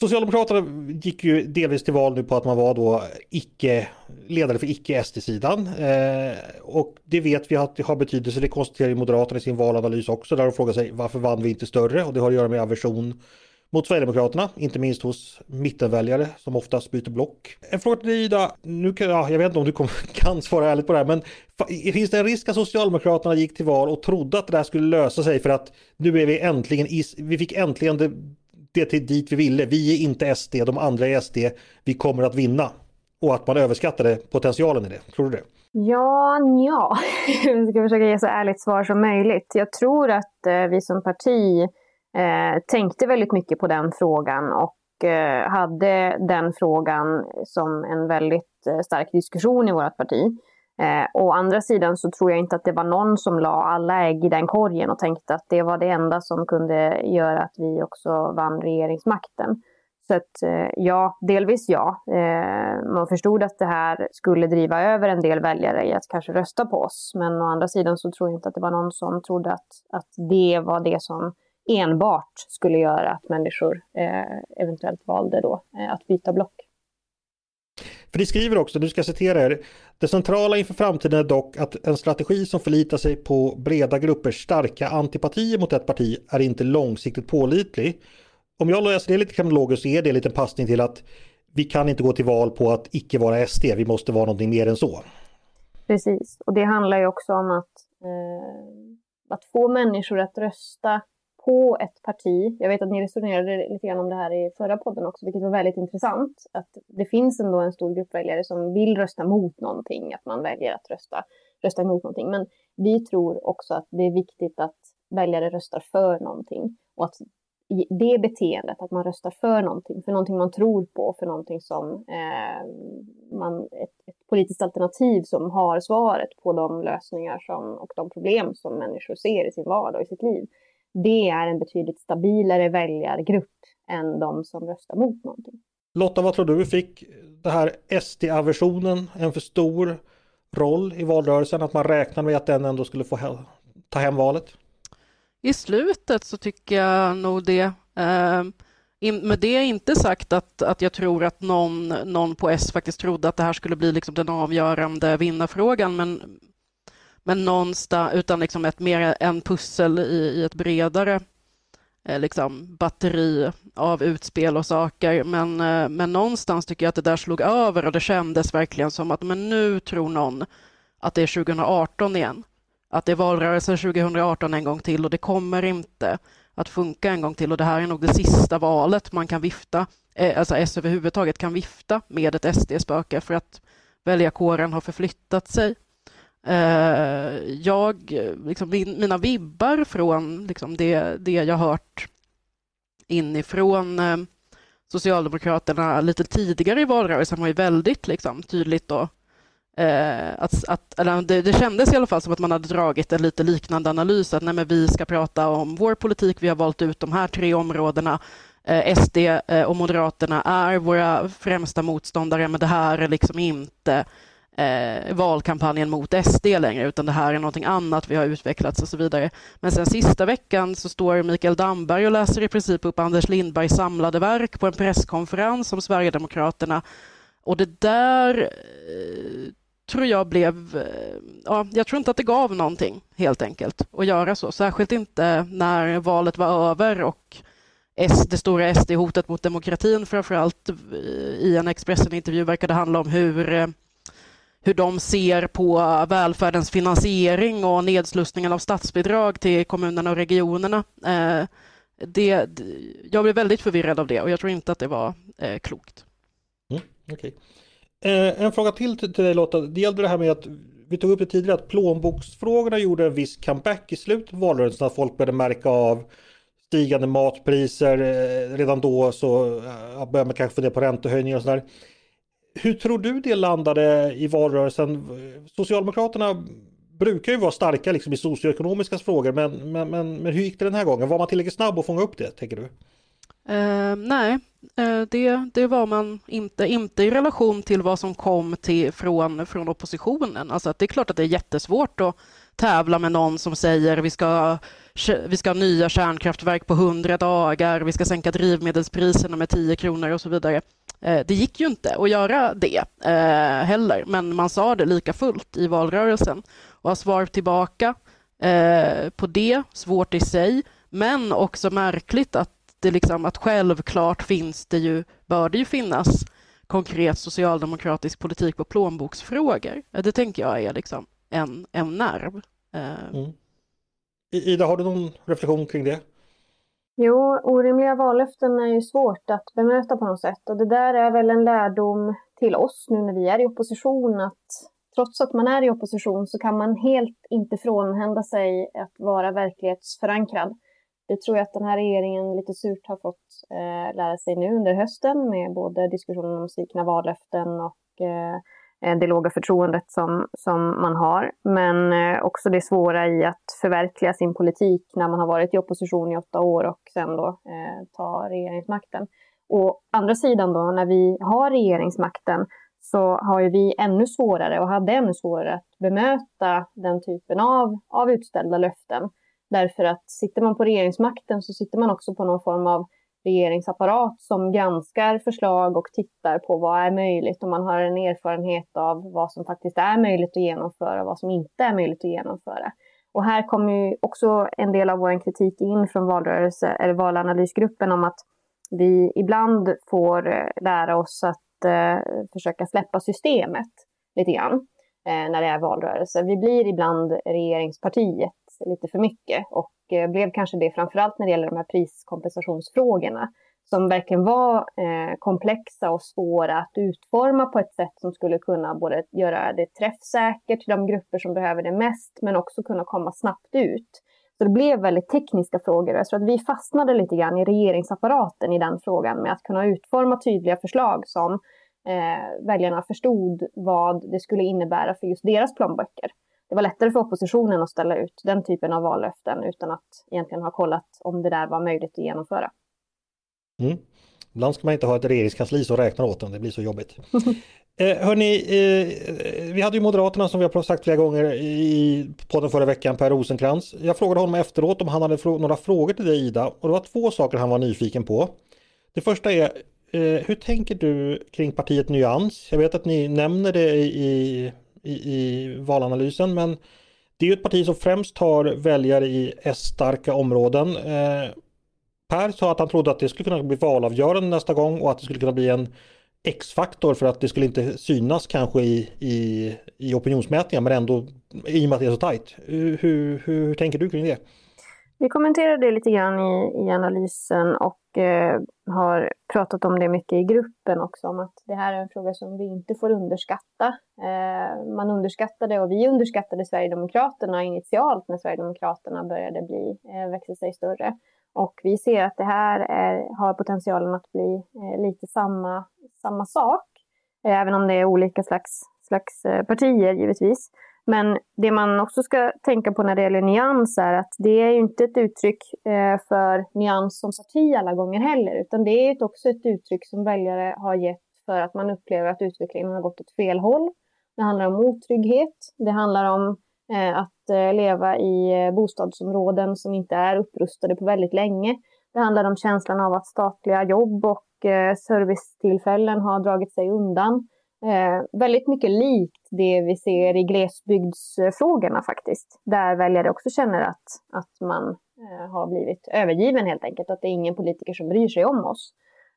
Socialdemokraterna gick ju delvis till val nu på att man var då icke ledare för icke-SD-sidan. Eh, och det vet vi att det har betydelse, det konstaterar ju Moderaterna i sin valanalys också, där de frågar sig varför vann vi inte större? Och det har att göra med aversion mot Sverigedemokraterna, inte minst hos mittenväljare som oftast byter block. En fråga till dig Ida, nu kan, ja, jag vet inte om du (laughs) kan svara ärligt på det här, men finns det en risk att Socialdemokraterna gick till val och trodde att det där skulle lösa sig för att nu är vi äntligen, vi fick äntligen det, det till dit vi ville, vi är inte SD, de andra är SD, vi kommer att vinna. Och att man överskattade potentialen i det, tror du det? Ja, ja. Jag (laughs) ska försöka ge så ärligt svar som möjligt. Jag tror att eh, vi som parti Eh, tänkte väldigt mycket på den frågan och eh, hade den frågan som en väldigt eh, stark diskussion i vårt parti. Eh, å andra sidan så tror jag inte att det var någon som la alla ägg i den korgen och tänkte att det var det enda som kunde göra att vi också vann regeringsmakten. Så att, eh, ja, delvis ja. Eh, man förstod att det här skulle driva över en del väljare i att kanske rösta på oss. Men å andra sidan så tror jag inte att det var någon som trodde att, att det var det som enbart skulle göra att människor eh, eventuellt valde då eh, att byta block. För ni skriver också, du ska citera er, det centrala inför framtiden är dock att en strategi som förlitar sig på breda gruppers starka antipatier mot ett parti är inte långsiktigt pålitlig. Om jag läser det lite kronologiskt så är det en liten passning till att vi kan inte gå till val på att icke vara SD, vi måste vara någonting mer än så. Precis, och det handlar ju också om att, eh, att få människor att rösta på ett parti. Jag vet att ni resonerade lite grann om det här i förra podden också, vilket var väldigt intressant. Att det finns ändå en stor grupp väljare som vill rösta mot någonting, att man väljer att rösta, rösta emot någonting. Men vi tror också att det är viktigt att väljare röstar för någonting och att det beteendet, att man röstar för någonting, för någonting man tror på, för någonting som eh, man, ett, ett, politiskt alternativ som har svaret på de lösningar som, och de problem som människor ser i sin vardag och i sitt liv det är en betydligt stabilare väljargrupp än de som röstar mot någonting. Lotta, vad tror du? Fick det här SD-aversionen en för stor roll i valrörelsen? Att man räknade med att den ändå skulle få ta hem valet? I slutet så tycker jag nog det. Eh, med det är inte sagt att, att jag tror att någon, någon på S faktiskt trodde att det här skulle bli liksom den avgörande vinnarfrågan, men men någonstans, utan liksom ett, mer en pussel i, i ett bredare eh, liksom, batteri av utspel och saker. Men, eh, men någonstans tycker jag att det där slog över och det kändes verkligen som att men nu tror någon att det är 2018 igen. Att det är valrörelsen 2018 en gång till och det kommer inte att funka en gång till och det här är nog det sista valet man kan vifta, eh, alltså S överhuvudtaget kan vifta med ett SD-spöke för att väljarkåren har förflyttat sig. Eh, jag, liksom, mina vibbar från liksom, det, det jag hört inifrån eh, Socialdemokraterna lite tidigare i valrörelsen var ju väldigt liksom, tydligt då Eh, att, att, eller det, det, kändes i alla fall som att man hade dragit en lite liknande analys, att nej, men vi ska prata om vår politik, vi har valt ut de här tre områdena. Eh, SD eh, och Moderaterna är våra främsta motståndare, men det här är liksom inte eh, valkampanjen mot SD längre, utan det här är någonting annat, vi har utvecklats och så vidare. Men sen sista veckan så står Mikael Damberg och läser i princip upp Anders Lindbergs samlade verk på en presskonferens om Sverigedemokraterna. Och det där eh, tror jag blev... Eh, ja, jag tror inte att det gav någonting, helt enkelt, att göra så. Särskilt inte när valet var över och det stora SD-hotet mot demokratin framförallt eh, i en Expressen-intervju verkade handla om hur eh, hur de ser på välfärdens finansiering och nedslussningen av statsbidrag till kommunerna och regionerna. Eh, det, jag blev väldigt förvirrad av det och jag tror inte att det var eh, klokt. Mm, okay. Eh, en fråga till till dig Lotta. Det gällde det här med att vi tog upp det tidigare att plånboksfrågorna gjorde en viss comeback i slutet av valrörelsen. Att folk började märka av stigande matpriser. Redan då så började man kanske fundera på räntehöjningar och sådär. Hur tror du det landade i valrörelsen? Socialdemokraterna brukar ju vara starka liksom i socioekonomiska frågor men, men, men, men hur gick det den här gången? Var man tillräckligt snabb att fånga upp det, tänker du? Uh, nej, uh, det, det var man inte. Inte i relation till vad som kom till, från, från oppositionen. Alltså att det är klart att det är jättesvårt att tävla med någon som säger vi ska, vi ska ha nya kärnkraftverk på 100 dagar, vi ska sänka drivmedelspriserna med 10 kronor och så vidare. Eh, det gick ju inte att göra det eh, heller, men man sa det lika fullt i valrörelsen. Och har svar tillbaka eh, på det, svårt i sig, men också märkligt att det liksom att självklart finns det ju, bör det ju finnas konkret socialdemokratisk politik på plånboksfrågor. Det tänker jag är liksom en, en nerv. Mm. Ida, har du någon reflektion kring det? Jo, orimliga vallöften är ju svårt att bemöta på något sätt och det där är väl en lärdom till oss nu när vi är i opposition att trots att man är i opposition så kan man helt inte frånhända sig att vara verklighetsförankrad. Det tror jag att den här regeringen lite surt har fått eh, lära sig nu under hösten med både diskussionen om svikna vallöften och eh, Eh, det låga förtroendet som, som man har. Men eh, också det svåra i att förverkliga sin politik när man har varit i opposition i åtta år och sen då eh, ta regeringsmakten. Å andra sidan då, när vi har regeringsmakten så har ju vi ännu svårare och hade ännu svårare att bemöta den typen av, av utställda löften. Därför att sitter man på regeringsmakten så sitter man också på någon form av regeringsapparat som granskar förslag och tittar på vad är möjligt och man har en erfarenhet av vad som faktiskt är möjligt att genomföra och vad som inte är möjligt att genomföra. Och här kommer ju också en del av vår kritik in från valrörelse, eller valanalysgruppen om att vi ibland får eh, lära oss att eh, försöka släppa systemet lite grann eh, när det är valrörelse. Vi blir ibland regeringspartiet lite för mycket och eh, blev kanske det framförallt när det gäller de här priskompensationsfrågorna som verkligen var eh, komplexa och svåra att utforma på ett sätt som skulle kunna både göra det träffsäkert till de grupper som behöver det mest, men också kunna komma snabbt ut. Så det blev väldigt tekniska frågor. Jag tror att vi fastnade lite grann i regeringsapparaten i den frågan med att kunna utforma tydliga förslag som eh, väljarna förstod vad det skulle innebära för just deras plånböcker det var lättare för oppositionen att ställa ut den typen av vallöften utan att egentligen ha kollat om det där var möjligt att genomföra. Mm. Ibland ska man inte ha ett regeringskansli som räknar åt en, det blir så jobbigt. (laughs) eh, hörni, eh, vi hade ju Moderaterna som vi har sagt flera gånger i podden förra veckan, Per Rosenkrantz. Jag frågade honom efteråt om han hade frå några frågor till dig Ida och det var två saker han var nyfiken på. Det första är, eh, hur tänker du kring partiet Nyans? Jag vet att ni nämner det i i, i valanalysen. Men det är ju ett parti som främst har väljare i S-starka områden. Eh, per sa att han trodde att det skulle kunna bli valavgörande nästa gång och att det skulle kunna bli en X-faktor för att det skulle inte synas kanske i, i, i opinionsmätningar men ändå i och med att det är så tajt. Hur, hur, hur tänker du kring det? Vi kommenterade det lite grann i, i analysen och eh, har pratat om det mycket i gruppen också, om att det här är en fråga som vi inte får underskatta. Eh, man underskattade, och vi underskattade Sverigedemokraterna initialt när Sverigedemokraterna började bli, eh, växa sig större. Och vi ser att det här är, har potentialen att bli eh, lite samma, samma sak, eh, även om det är olika slags, slags eh, partier givetvis. Men det man också ska tänka på när det gäller nyans är att det är ju inte ett uttryck eh, för nyans som parti alla gånger heller, utan det är också ett uttryck som väljare har gett för att man upplever att utvecklingen har gått åt fel håll. Det handlar om otrygghet, det handlar om eh, att eh, leva i bostadsområden som inte är upprustade på väldigt länge. Det handlar om känslan av att statliga jobb och servicetillfällen har dragit sig undan. Eh, väldigt mycket likt det vi ser i glesbygdsfrågorna faktiskt. Där väljare också känner att, att man eh, har blivit övergiven helt enkelt. Att det är ingen politiker som bryr sig om oss.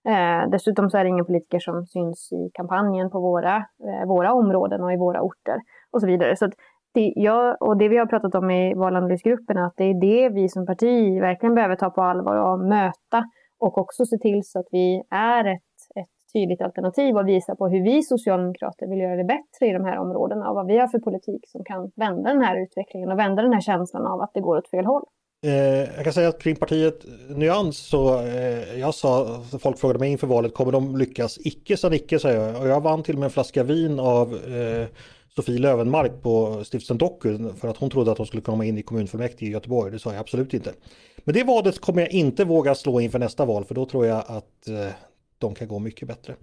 Eh, dessutom så är det ingen politiker som syns i kampanjen på våra, eh, våra områden och i våra orter och så vidare. Så det, jag, och det vi har pratat om i valanalysgruppen är att det är det vi som parti verkligen behöver ta på allvar och möta och också se till så att vi är ett tydligt alternativ och visa på hur vi socialdemokrater vill göra det bättre i de här områdena och vad vi har för politik som kan vända den här utvecklingen och vända den här känslan av att det går åt fel håll. Eh, jag kan säga att kring partiet Nyans så eh, jag sa, folk frågade mig inför valet, kommer de lyckas? Icke sa Nicke, sa jag. Och jag vann till och med en flaska vin av eh, Sofie Lövenmark på Stiftelsen Doku för att hon trodde att hon skulle komma in i kommunfullmäktige i Göteborg. Det sa jag absolut inte. Men det valet kommer jag inte våga slå inför nästa val för då tror jag att eh, de kan gå mycket bättre.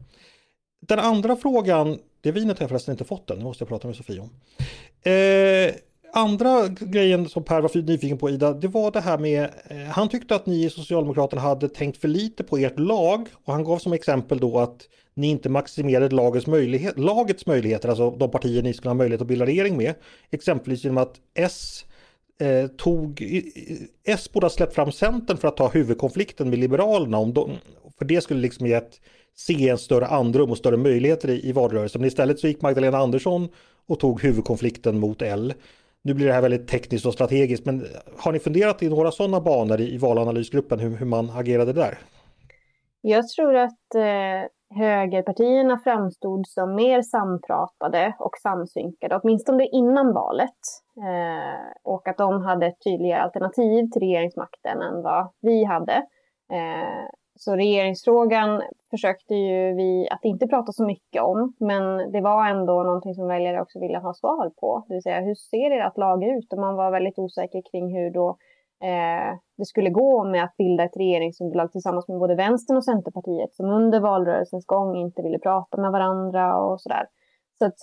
Den andra frågan, det vinet har jag förresten inte fått än, det måste jag prata med Sofie om. Eh, andra grejen som Per var nyfiken på Ida, det var det här med, eh, han tyckte att ni i Socialdemokraterna hade tänkt för lite på ert lag och han gav som exempel då att ni inte maximerade lagets, möjlighet, lagets möjligheter, alltså de partier ni skulle ha möjlighet att bilda regering med, exempelvis genom att S eh, tog, S borde ha släppt fram Centern för att ta huvudkonflikten med Liberalerna. Om de, för det skulle liksom gett se en större andrum och större möjligheter i, i valrörelsen. Men istället så gick Magdalena Andersson och tog huvudkonflikten mot L. Nu blir det här väldigt tekniskt och strategiskt, men har ni funderat i några sådana banor i, i valanalysgruppen hur, hur man agerade där? Jag tror att eh, högerpartierna framstod som mer sampratade och samsynkade, åtminstone innan valet. Eh, och att de hade ett tydligare alternativ till regeringsmakten än vad vi hade. Eh, så regeringsfrågan försökte ju vi att inte prata så mycket om, men det var ändå någonting som väljare också ville ha svar på. Det vill säga, hur ser ert lag ut? Och man var väldigt osäker kring hur då eh, det skulle gå med att bilda ett regeringsunderlag tillsammans med både Vänstern och Centerpartiet som under valrörelsens gång inte ville prata med varandra och sådär. Så att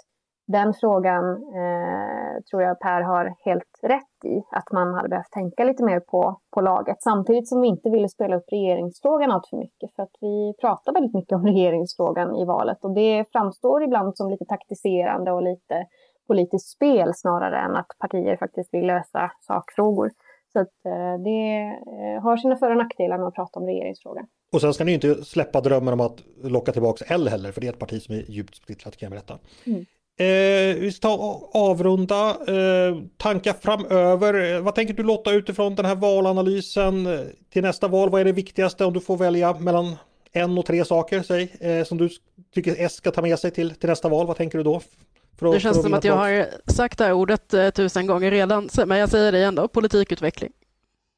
den frågan eh, tror jag Per har helt rätt i, att man hade behövt tänka lite mer på, på laget. Samtidigt som vi inte ville spela upp regeringsfrågan allt för mycket, för att vi pratar väldigt mycket om (laughs) regeringsfrågan i valet och det framstår ibland som lite taktiserande och lite politiskt spel snarare än att partier faktiskt vill lösa sakfrågor. Så att, eh, det eh, har sina för och nackdelar med att prata om regeringsfrågan. Och sen ska ni inte släppa drömmen om att locka tillbaka L heller, för det är ett parti som är djupt splittrat kan jag berätta. Mm. Eh, vi ska avrunda. Eh, tankar framöver. Eh, vad tänker du Lotta utifrån den här valanalysen eh, till nästa val? Vad är det viktigaste om du får välja mellan en och tre saker säg, eh, som du tycker S ska ta med sig till, till nästa val? Vad tänker du då? Att, det känns som att jag har sagt det här ordet eh, tusen gånger redan, men jag säger det ändå, politikutveckling.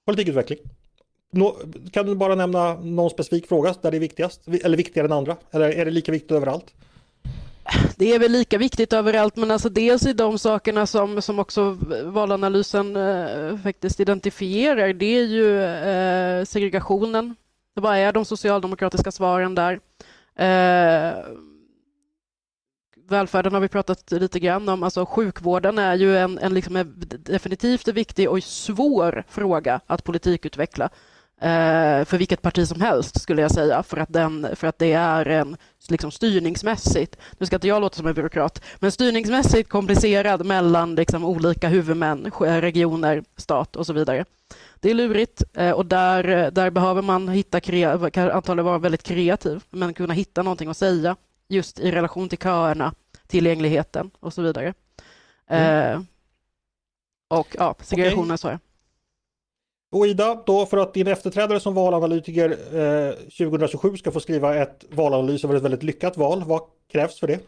Politikutveckling. Nå, kan du bara nämna någon specifik fråga där det är viktigast, eller viktigare än andra? Eller är det lika viktigt överallt? Det är väl lika viktigt överallt, men alltså dels i de sakerna som, som också valanalysen eh, faktiskt identifierar, det är ju eh, segregationen. Vad är de socialdemokratiska svaren där? Eh, välfärden har vi pratat lite grann om. Alltså sjukvården är ju en, en liksom definitivt viktig och svår fråga att politikutveckla för vilket parti som helst skulle jag säga, för att, den, för att det är en liksom styrningsmässigt, nu ska inte jag låta som en byråkrat, men styrningsmässigt komplicerad mellan liksom olika huvudmän, regioner, stat och så vidare. Det är lurigt eh, och där, där behöver man hitta, antagligen vara väldigt kreativ, men kunna hitta någonting att säga just i relation till köerna, tillgängligheten och så vidare. Mm. Eh, och ja, segregationen okay. sa jag. Och Ida, då för att din efterträdare som valanalytiker eh, 2027 ska få skriva ett valanalys över ett väldigt lyckat val, vad krävs för det?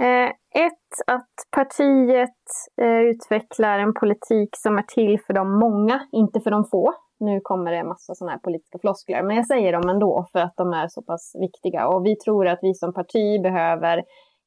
Eh, ett, att partiet eh, utvecklar en politik som är till för de många, inte för de få. Nu kommer det en massa sådana här politiska floskler, men jag säger dem ändå för att de är så pass viktiga. Och vi tror att vi som parti behöver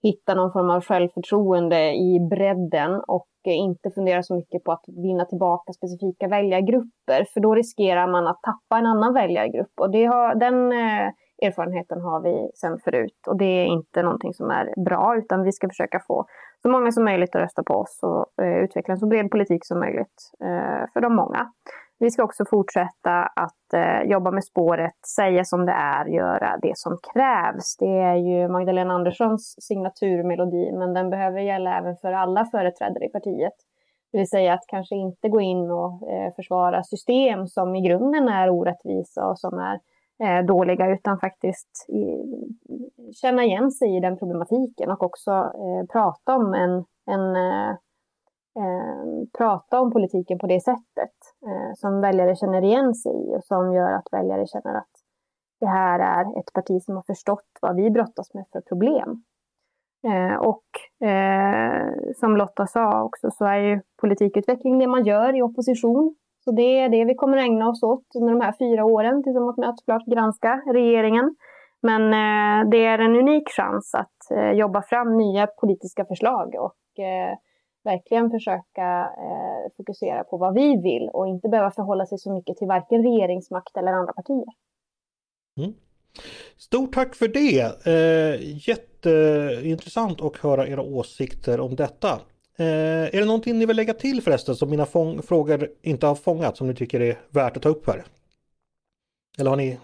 hitta någon form av självförtroende i bredden och inte fundera så mycket på att vinna tillbaka specifika väljargrupper, för då riskerar man att tappa en annan väljargrupp. Och det har, den eh, erfarenheten har vi sedan förut och det är inte någonting som är bra, utan vi ska försöka få så många som möjligt att rösta på oss och eh, utveckla en så bred politik som möjligt eh, för de många. Vi ska också fortsätta att eh, jobba med spåret, säga som det är, göra det som krävs. Det är ju Magdalena Anderssons signaturmelodi, men den behöver gälla även för alla företrädare i partiet. Det vill säga att kanske inte gå in och eh, försvara system som i grunden är orättvisa och som är eh, dåliga, utan faktiskt i, känna igen sig i den problematiken och också eh, prata om en, en eh, eh, prata om politiken på det sättet eh, som väljare känner igen sig i och som gör att väljare känner att det här är ett parti som har förstått vad vi brottas med för problem. Eh, och eh, som Lotta sa också så är ju politikutveckling det man gör i opposition. Så det är det vi kommer ägna oss åt under de här fyra åren tillsammans med att såklart granska regeringen. Men eh, det är en unik chans att eh, jobba fram nya politiska förslag och eh, verkligen försöka eh, fokusera på vad vi vill och inte behöva förhålla sig så mycket till varken regeringsmakt eller andra partier. Mm. Stort tack för det! Eh, jätteintressant att höra era åsikter om detta. Eh, är det någonting ni vill lägga till förresten som mina frågor inte har fångat som ni tycker är värt att ta upp här? Eller har ni,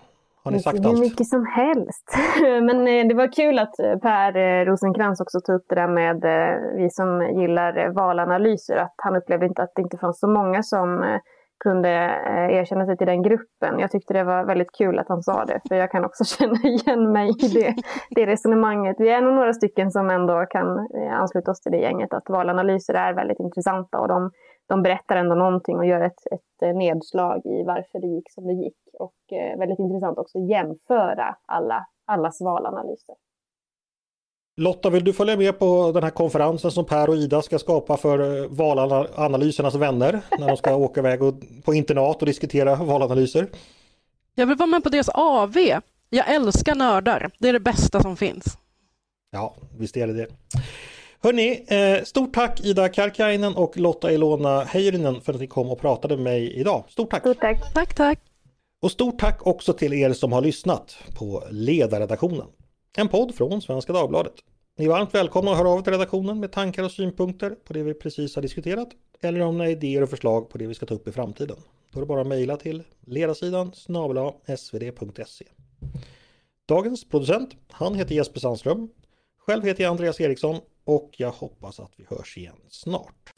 har ni sagt Hur allt? mycket som helst. (laughs) Men eh, det var kul att eh, Per eh, Rosenkrantz också tog upp det där med vi som gillar valanalyser. Att han upplevde inte att det inte fanns så många som kunde erkänna sig till den gruppen. Jag tyckte det var väldigt kul att han sa det. För jag kan också (laughs) känna igen mig i det, det resonemanget. Vi är nog några stycken som ändå kan ansluta oss till det gänget. Att valanalyser är väldigt intressanta och de, de berättar ändå någonting och gör ett, ett eh, nedslag i varför det gick som det gick. Och eh, väldigt intressant också att jämföra alla, allas valanalyser. Lotta, vill du följa med på den här konferensen som Per och Ida ska skapa för eh, valanalysernas vänner när de ska (laughs) åka iväg och, på internat och diskutera valanalyser? Jag vill vara med på deras AV. Jag älskar nördar. Det är det bästa som finns. Ja, visst är det det. Hörni, eh, stort tack Ida Karkainen och Lotta Ilona Heyrinen för att ni kom och pratade med mig idag. Stort tack! Stort tack! Tack, tack. Och stort tack också till er som har lyssnat på Ledarredaktionen. En podd från Svenska Dagbladet. Ni är varmt välkomna att höra av er till redaktionen med tankar och synpunkter på det vi precis har diskuterat eller om ni har idéer och förslag på det vi ska ta upp i framtiden. Då är det bara att mejla till ledarsidan snabel svd.se. Dagens producent, han heter Jesper Sandström. Själv heter jag Andreas Eriksson och jag hoppas att vi hörs igen snart.